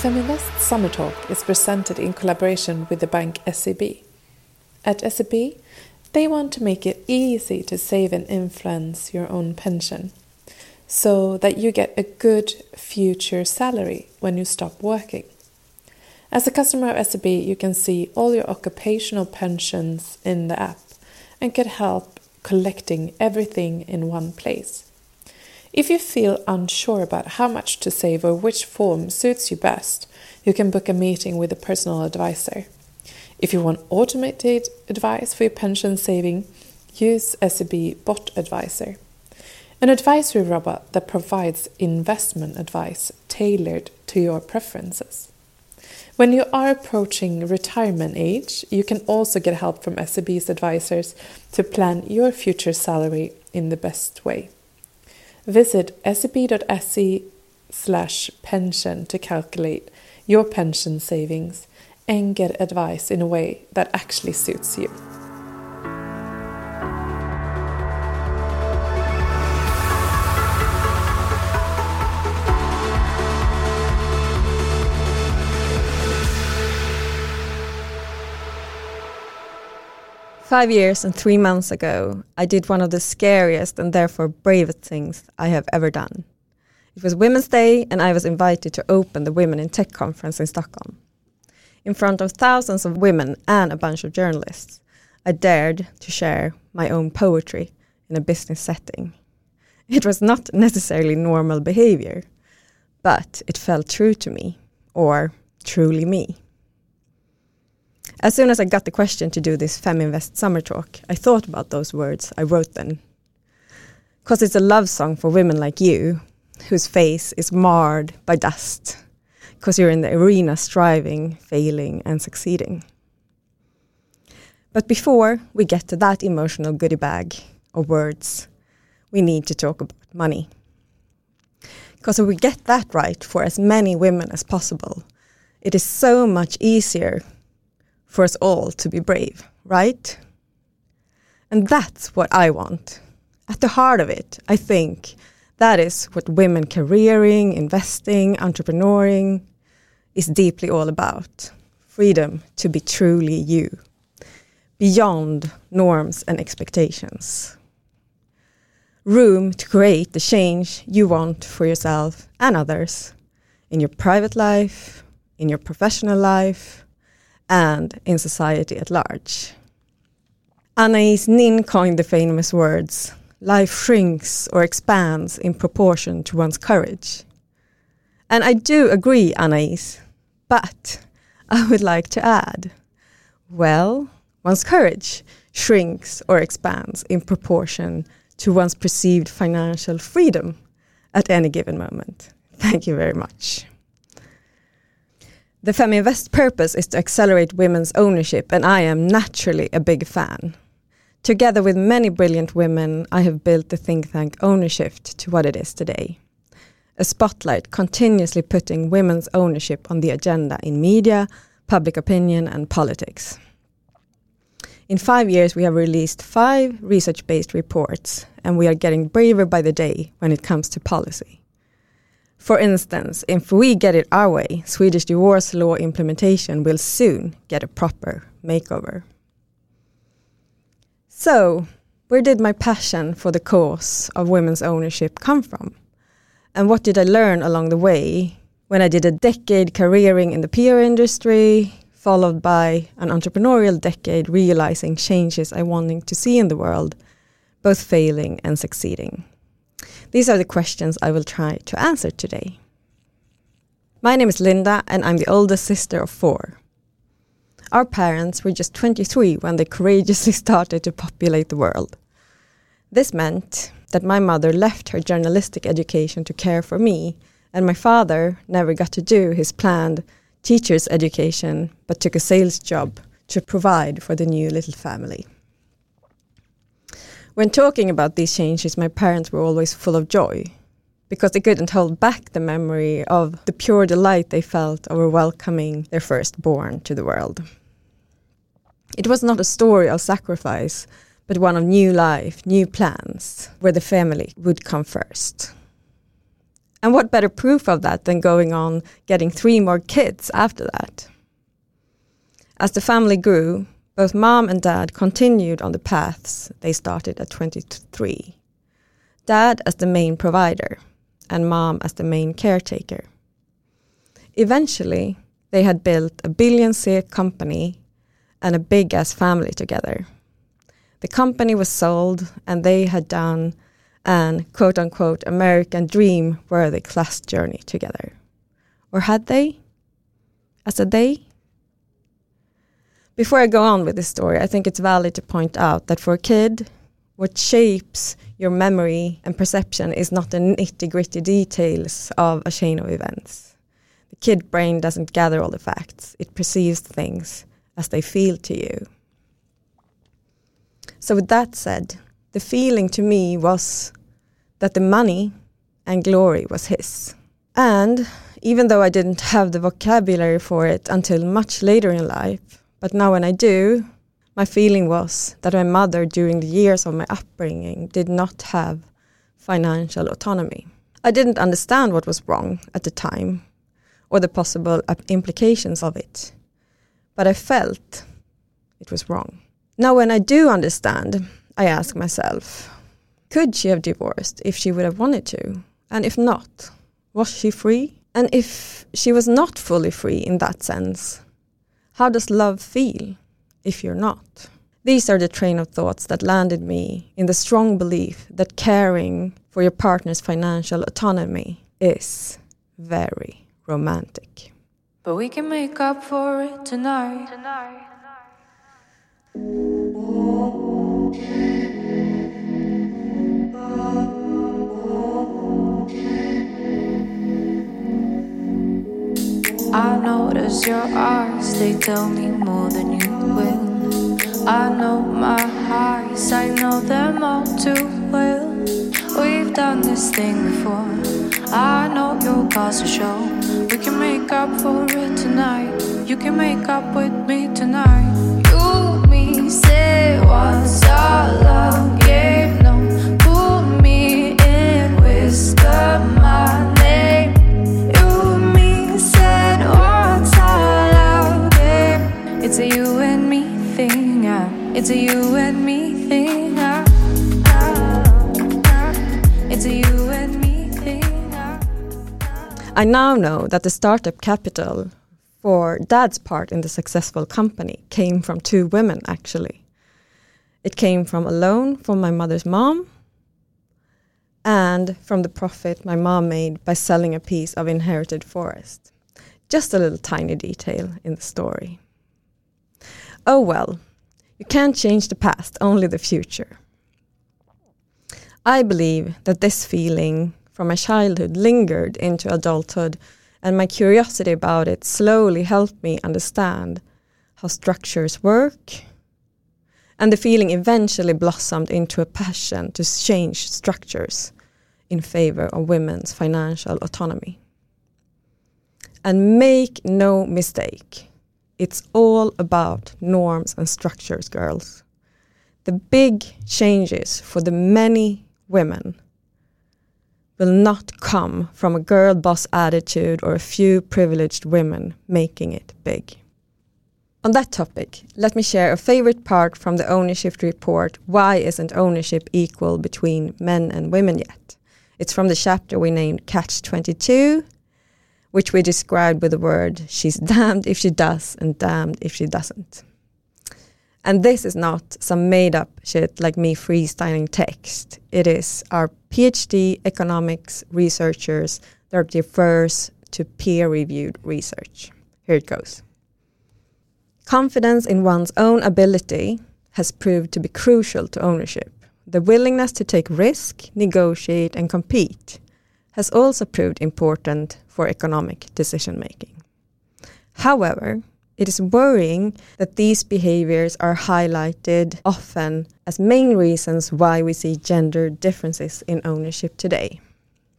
Feminvest Summer Talk is presented in collaboration with the bank SEB. At SEB, they want to make it easy to save and influence your own pension so that you get a good future salary when you stop working. As a customer of SEB, you can see all your occupational pensions in the app and get help collecting everything in one place. If you feel unsure about how much to save or which form suits you best, you can book a meeting with a personal advisor. If you want automated advice for your pension saving, use SEB Bot Advisor, an advisory robot that provides investment advice tailored to your preferences. When you are approaching retirement age, you can also get help from SEB's advisors to plan your future salary in the best way. Visit seb.se slash pension to calculate your pension savings and get advice in a way that actually suits you. Five years and three months ago, I did one of the scariest and therefore bravest things I have ever done. It was Women's Day, and I was invited to open the Women in Tech conference in Stockholm. In front of thousands of women and a bunch of journalists, I dared to share my own poetry in a business setting. It was not necessarily normal behavior, but it felt true to me, or truly me. As soon as I got the question to do this Feminvest summer talk, I thought about those words. I wrote them. Because it's a love song for women like you, whose face is marred by dust, because you're in the arena striving, failing, and succeeding. But before we get to that emotional goodie bag of words, we need to talk about money. Because if we get that right for as many women as possible, it is so much easier for us all to be brave, right? And that's what I want. At the heart of it, I think that is what women careering, investing, entrepreneuring is deeply all about. Freedom to be truly you, beyond norms and expectations. Room to create the change you want for yourself and others in your private life, in your professional life, and in society at large. Anais Nin coined the famous words life shrinks or expands in proportion to one's courage. And I do agree, Anais, but I would like to add well, one's courage shrinks or expands in proportion to one's perceived financial freedom at any given moment. Thank you very much. The Feminvest purpose is to accelerate women's ownership, and I am naturally a big fan. Together with many brilliant women, I have built the think tank Ownershift to what it is today. A spotlight continuously putting women's ownership on the agenda in media, public opinion, and politics. In five years, we have released five research based reports, and we are getting braver by the day when it comes to policy. For instance, if we get it our way, Swedish divorce law implementation will soon get a proper makeover. So, where did my passion for the cause of women's ownership come from? And what did I learn along the way when I did a decade careering in the PR industry, followed by an entrepreneurial decade realizing changes I wanted to see in the world, both failing and succeeding? These are the questions I will try to answer today. My name is Linda, and I'm the oldest sister of four. Our parents were just 23 when they courageously started to populate the world. This meant that my mother left her journalistic education to care for me, and my father never got to do his planned teacher's education but took a sales job to provide for the new little family. When talking about these changes, my parents were always full of joy because they couldn't hold back the memory of the pure delight they felt over welcoming their firstborn to the world. It was not a story of sacrifice, but one of new life, new plans, where the family would come first. And what better proof of that than going on getting three more kids after that? As the family grew, both mom and dad continued on the paths they started at 23. Dad as the main provider, and mom as the main caretaker. Eventually, they had built a billion SEK company and a big ass family together. The company was sold, and they had done an quote unquote American dream worthy class journey together. Or had they? As a they? Before I go on with this story, I think it's valid to point out that for a kid, what shapes your memory and perception is not the nitty gritty details of a chain of events. The kid brain doesn't gather all the facts, it perceives things as they feel to you. So, with that said, the feeling to me was that the money and glory was his. And even though I didn't have the vocabulary for it until much later in life, but now when I do, my feeling was that my mother, during the years of my upbringing, did not have financial autonomy. I didn't understand what was wrong at the time or the possible implications of it, but I felt it was wrong. Now, when I do understand, I ask myself, could she have divorced if she would have wanted to? And if not, was she free? And if she was not fully free in that sense, how does love feel if you're not? These are the train of thoughts that landed me in the strong belief that caring for your partner's financial autonomy is very romantic. But we can make up for it tonight. tonight. Notice your eyes, they tell me more than you will. I know my highs, I know them all too well. We've done this thing before. I know you'll cause a show. We can make up for it tonight. You can make up with me tonight. You, me, say what's our love It's a you and me thing. Uh. It's a you and me thing. Uh. It's a you and me thing. Uh. I now know that the startup capital for dad's part in the successful company came from two women actually. It came from a loan from my mother's mom and from the profit my mom made by selling a piece of inherited forest. Just a little tiny detail in the story. Oh well, you can't change the past, only the future. I believe that this feeling from my childhood lingered into adulthood, and my curiosity about it slowly helped me understand how structures work. And the feeling eventually blossomed into a passion to change structures in favor of women's financial autonomy. And make no mistake, it's all about norms and structures, girls. The big changes for the many women will not come from a girl boss attitude or a few privileged women making it big. On that topic, let me share a favorite part from the ownership report Why Isn't Ownership Equal Between Men and Women Yet? It's from the chapter we named Catch 22 which we described with the word she's damned if she does and damned if she doesn't. And this is not some made up shit like me freestyling text. It is our PhD economics researchers that refers to peer reviewed research. Here it goes. Confidence in one's own ability has proved to be crucial to ownership. The willingness to take risk, negotiate, and compete has also proved important for economic decision making. However, it is worrying that these behaviors are highlighted often as main reasons why we see gender differences in ownership today.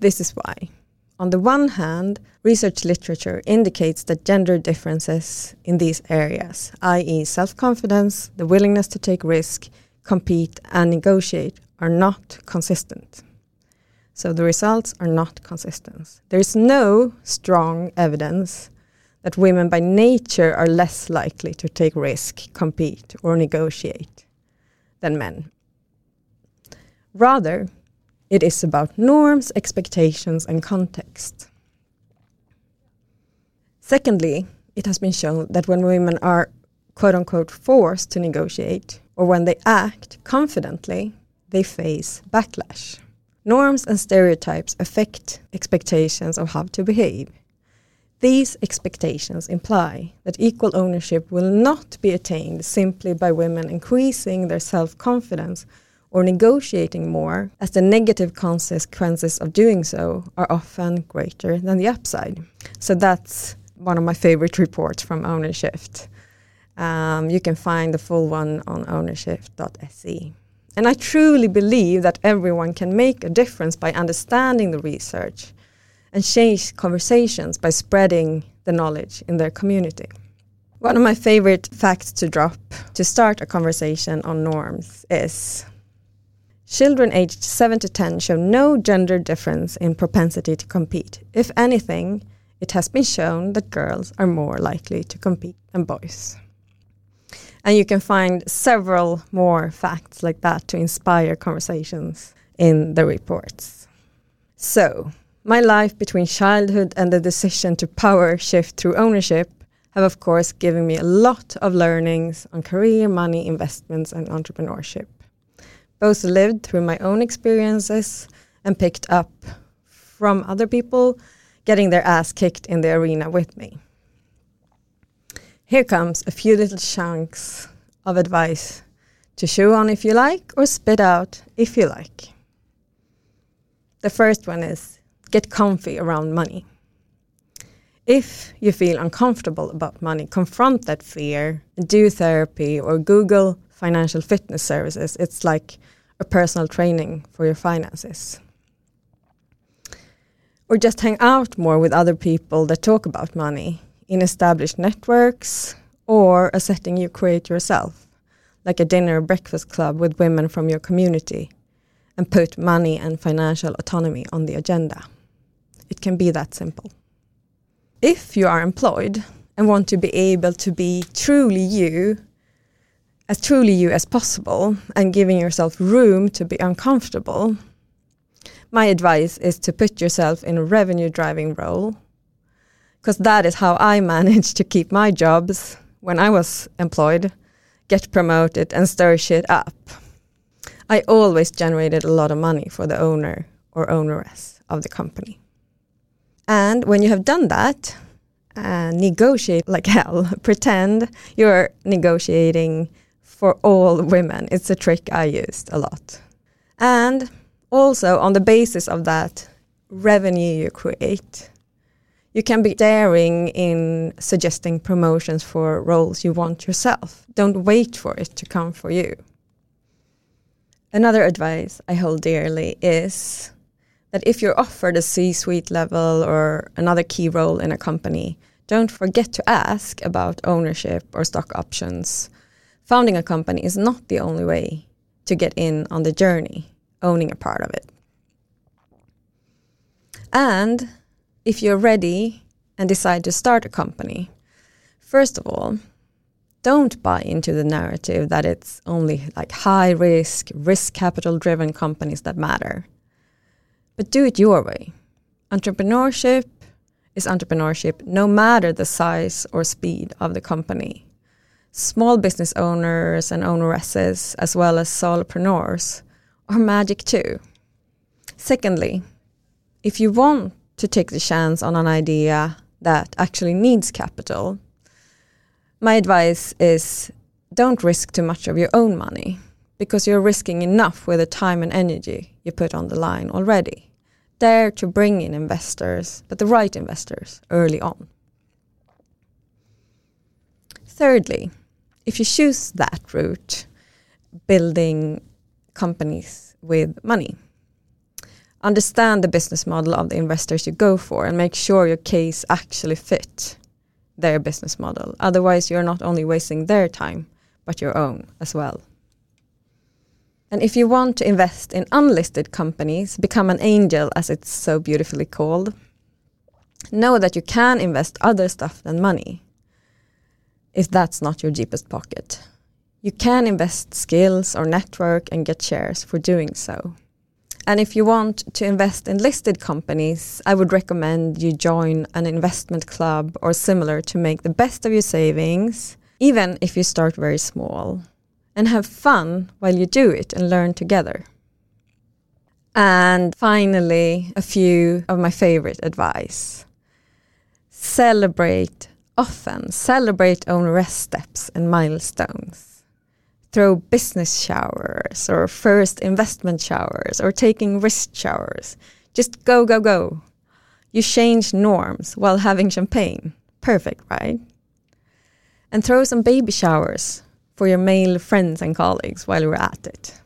This is why. On the one hand, research literature indicates that gender differences in these areas, i.e., self confidence, the willingness to take risk, compete, and negotiate, are not consistent. So the results are not consistent. There is no strong evidence that women by nature are less likely to take risk, compete, or negotiate than men. Rather, it is about norms, expectations, and context. Secondly, it has been shown that when women are quote unquote forced to negotiate, or when they act confidently, they face backlash. Norms and stereotypes affect expectations of how to behave. These expectations imply that equal ownership will not be attained simply by women increasing their self confidence or negotiating more, as the negative consequences of doing so are often greater than the upside. So that's one of my favorite reports from Ownershift. Um, you can find the full one on ownershift.se. And I truly believe that everyone can make a difference by understanding the research and change conversations by spreading the knowledge in their community. One of my favorite facts to drop to start a conversation on norms is children aged 7 to 10 show no gender difference in propensity to compete. If anything, it has been shown that girls are more likely to compete than boys. And you can find several more facts like that to inspire conversations in the reports. So, my life between childhood and the decision to power shift through ownership have, of course, given me a lot of learnings on career, money, investments, and entrepreneurship. Both lived through my own experiences and picked up from other people getting their ass kicked in the arena with me. Here comes a few little chunks of advice to chew on if you like or spit out if you like. The first one is get comfy around money. If you feel uncomfortable about money, confront that fear, do therapy, or Google financial fitness services. It's like a personal training for your finances. Or just hang out more with other people that talk about money in established networks or a setting you create yourself, like a dinner or breakfast club with women from your community, and put money and financial autonomy on the agenda. It can be that simple. If you are employed and want to be able to be truly you, as truly you as possible, and giving yourself room to be uncomfortable, my advice is to put yourself in a revenue driving role because that is how I managed to keep my jobs when I was employed, get promoted, and stir shit up. I always generated a lot of money for the owner or owneress of the company. And when you have done that, uh, negotiate like hell. Pretend you're negotiating for all women. It's a trick I used a lot. And also, on the basis of that revenue you create, you can be daring in suggesting promotions for roles you want yourself. Don't wait for it to come for you. Another advice I hold dearly is that if you're offered a C suite level or another key role in a company, don't forget to ask about ownership or stock options. Founding a company is not the only way to get in on the journey, owning a part of it. And if you're ready and decide to start a company, first of all, don't buy into the narrative that it's only like high risk, risk capital driven companies that matter but do it your way. Entrepreneurship is entrepreneurship no matter the size or speed of the company. Small business owners and owneresses, as well as solopreneurs, are magic too. Secondly, if you want to take the chance on an idea that actually needs capital, my advice is don't risk too much of your own money because you're risking enough with the time and energy you put on the line already. Dare to bring in investors, but the right investors early on. Thirdly, if you choose that route, building companies with money, understand the business model of the investors you go for and make sure your case actually fit their business model. Otherwise, you're not only wasting their time, but your own as well. And if you want to invest in unlisted companies, become an angel, as it's so beautifully called, know that you can invest other stuff than money if that's not your deepest pocket. You can invest skills or network and get shares for doing so. And if you want to invest in listed companies, I would recommend you join an investment club or similar to make the best of your savings, even if you start very small, and have fun while you do it and learn together. And finally, a few of my favorite advice. Celebrate often, celebrate own rest steps and milestones throw business showers or first investment showers or taking risk showers. Just go, go, go. You change norms while having champagne. Perfect, right? And throw some baby showers for your male friends and colleagues while you're at it.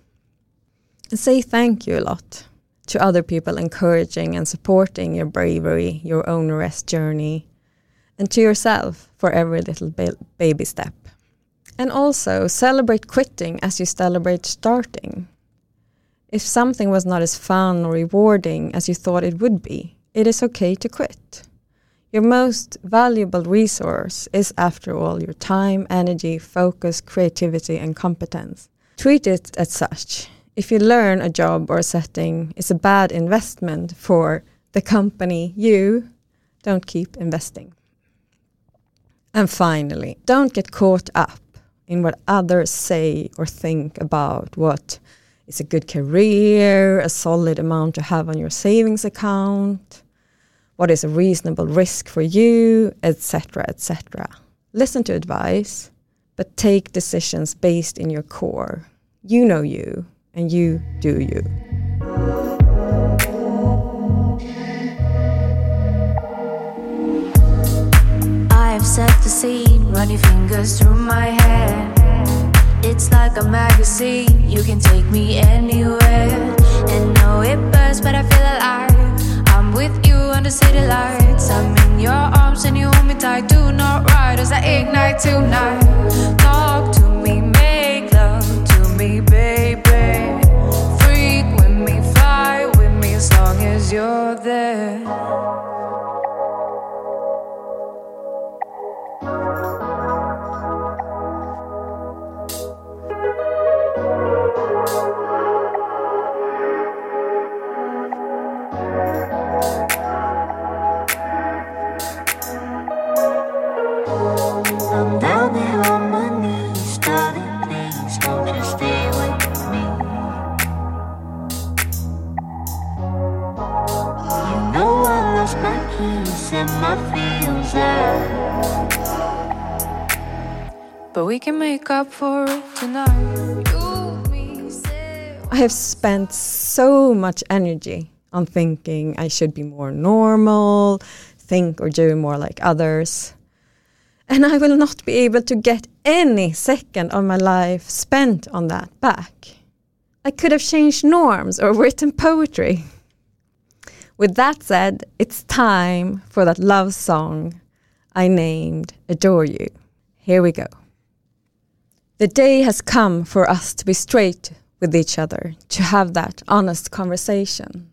And say thank you a lot to other people encouraging and supporting your bravery, your own rest journey, and to yourself for every little baby step. And also celebrate quitting as you celebrate starting. If something was not as fun or rewarding as you thought it would be, it is okay to quit. Your most valuable resource is, after all, your time, energy, focus, creativity, and competence. Treat it as such. If you learn a job or a setting is a bad investment for the company, you don't keep investing. And finally, don't get caught up in what others say or think about what is a good career, a solid amount to have on your savings account, what is a reasonable risk for you, etc., etc. Listen to advice, but take decisions based in your core. You know you, and you do you. I've set the scene, your fingers through my hair. It's like a magazine, you can take me anywhere. And no, it burns, but I feel alive. I'm with you under city lights. I'm in your arms and you hold me tight. Do not ride as I ignite tonight. Talk to me, make love to me, baby. Freak with me, fly with me as long as you're there. I have spent so much energy on thinking I should be more normal, think or do more like others. And I will not be able to get any second of my life spent on that back. I could have changed norms or written poetry. With that said, it's time for that love song I named Adore You. Here we go. The day has come for us to be straight with each other, to have that honest conversation.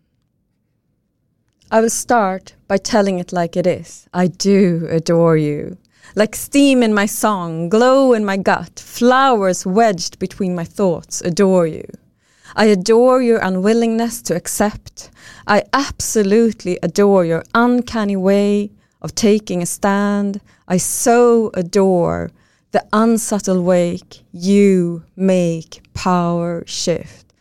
I will start by telling it like it is. I do adore you. Like steam in my song, glow in my gut, flowers wedged between my thoughts, adore you. I adore your unwillingness to accept. I absolutely adore your uncanny way of taking a stand. I so adore the unsubtle way you make power shift.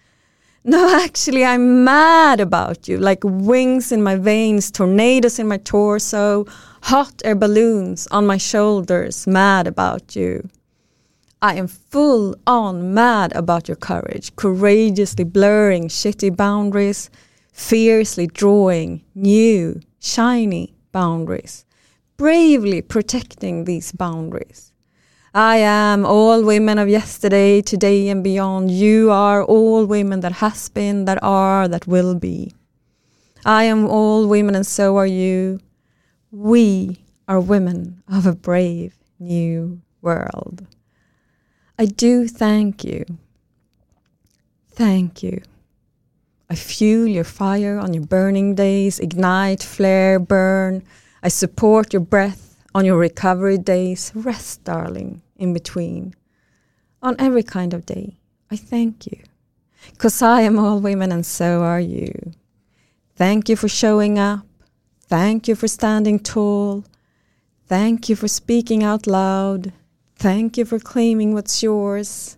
No, actually, I'm mad about you, like wings in my veins, tornadoes in my torso, hot air balloons on my shoulders, mad about you. I am full on mad about your courage, courageously blurring shitty boundaries, fiercely drawing new, shiny boundaries, bravely protecting these boundaries. I am all women of yesterday, today, and beyond. You are all women that has been, that are, that will be. I am all women, and so are you. We are women of a brave new world. I do thank you. Thank you. I fuel your fire on your burning days, ignite, flare, burn. I support your breath on your recovery days. Rest, darling, in between. On every kind of day, I thank you. Because I am all women and so are you. Thank you for showing up. Thank you for standing tall. Thank you for speaking out loud. Thank you for claiming what's yours.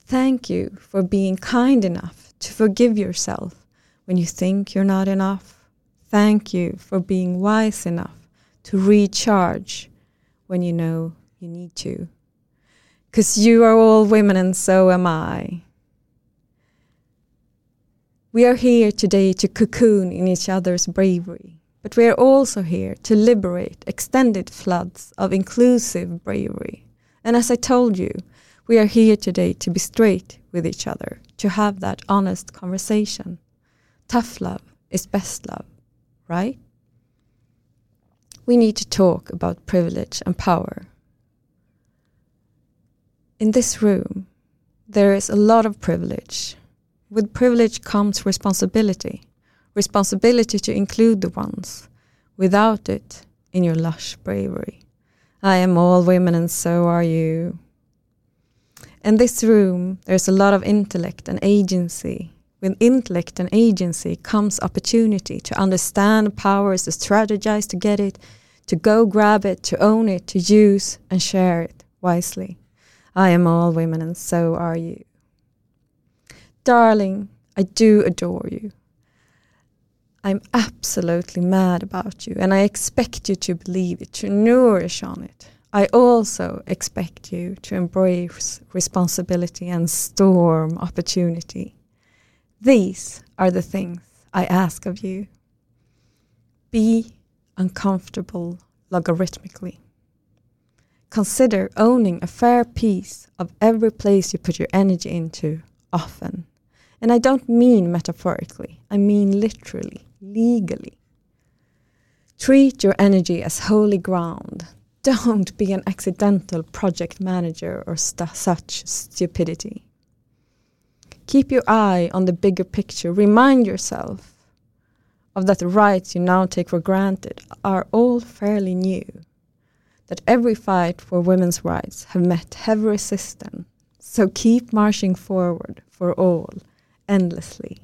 Thank you for being kind enough to forgive yourself when you think you're not enough. Thank you for being wise enough to recharge when you know you need to. Because you are all women and so am I. We are here today to cocoon in each other's bravery, but we are also here to liberate extended floods of inclusive bravery. And as I told you, we are here today to be straight with each other, to have that honest conversation. Tough love is best love, right? We need to talk about privilege and power. In this room, there is a lot of privilege with privilege comes responsibility, responsibility to include the ones. Without it, in your lush bravery. I am all women and so are you. In this room, there's a lot of intellect and agency. With intellect and agency comes opportunity to understand the powers, to strategize to get it, to go grab it, to own it, to use and share it wisely. I am all women and so are you. Darling, I do adore you. I'm absolutely mad about you, and I expect you to believe it, to nourish on it. I also expect you to embrace responsibility and storm opportunity. These are the things I ask of you. Be uncomfortable logarithmically. Consider owning a fair piece of every place you put your energy into often. And I don't mean metaphorically, I mean literally, legally. Treat your energy as holy ground. Don't be an accidental project manager or st such stupidity. Keep your eye on the bigger picture. Remind yourself of that the rights you now take for granted are all fairly new. That every fight for women's rights have met heavy resistance. So keep marching forward for all endlessly.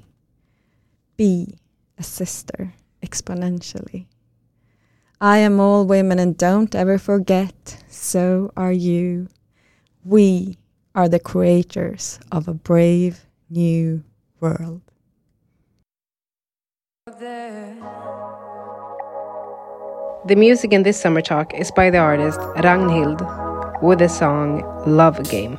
Be a sister exponentially. I am all women and don't ever forget, so are you. We are the creators of a brave new world. The music in this summer talk is by the artist Ragnhild with the song Love Game.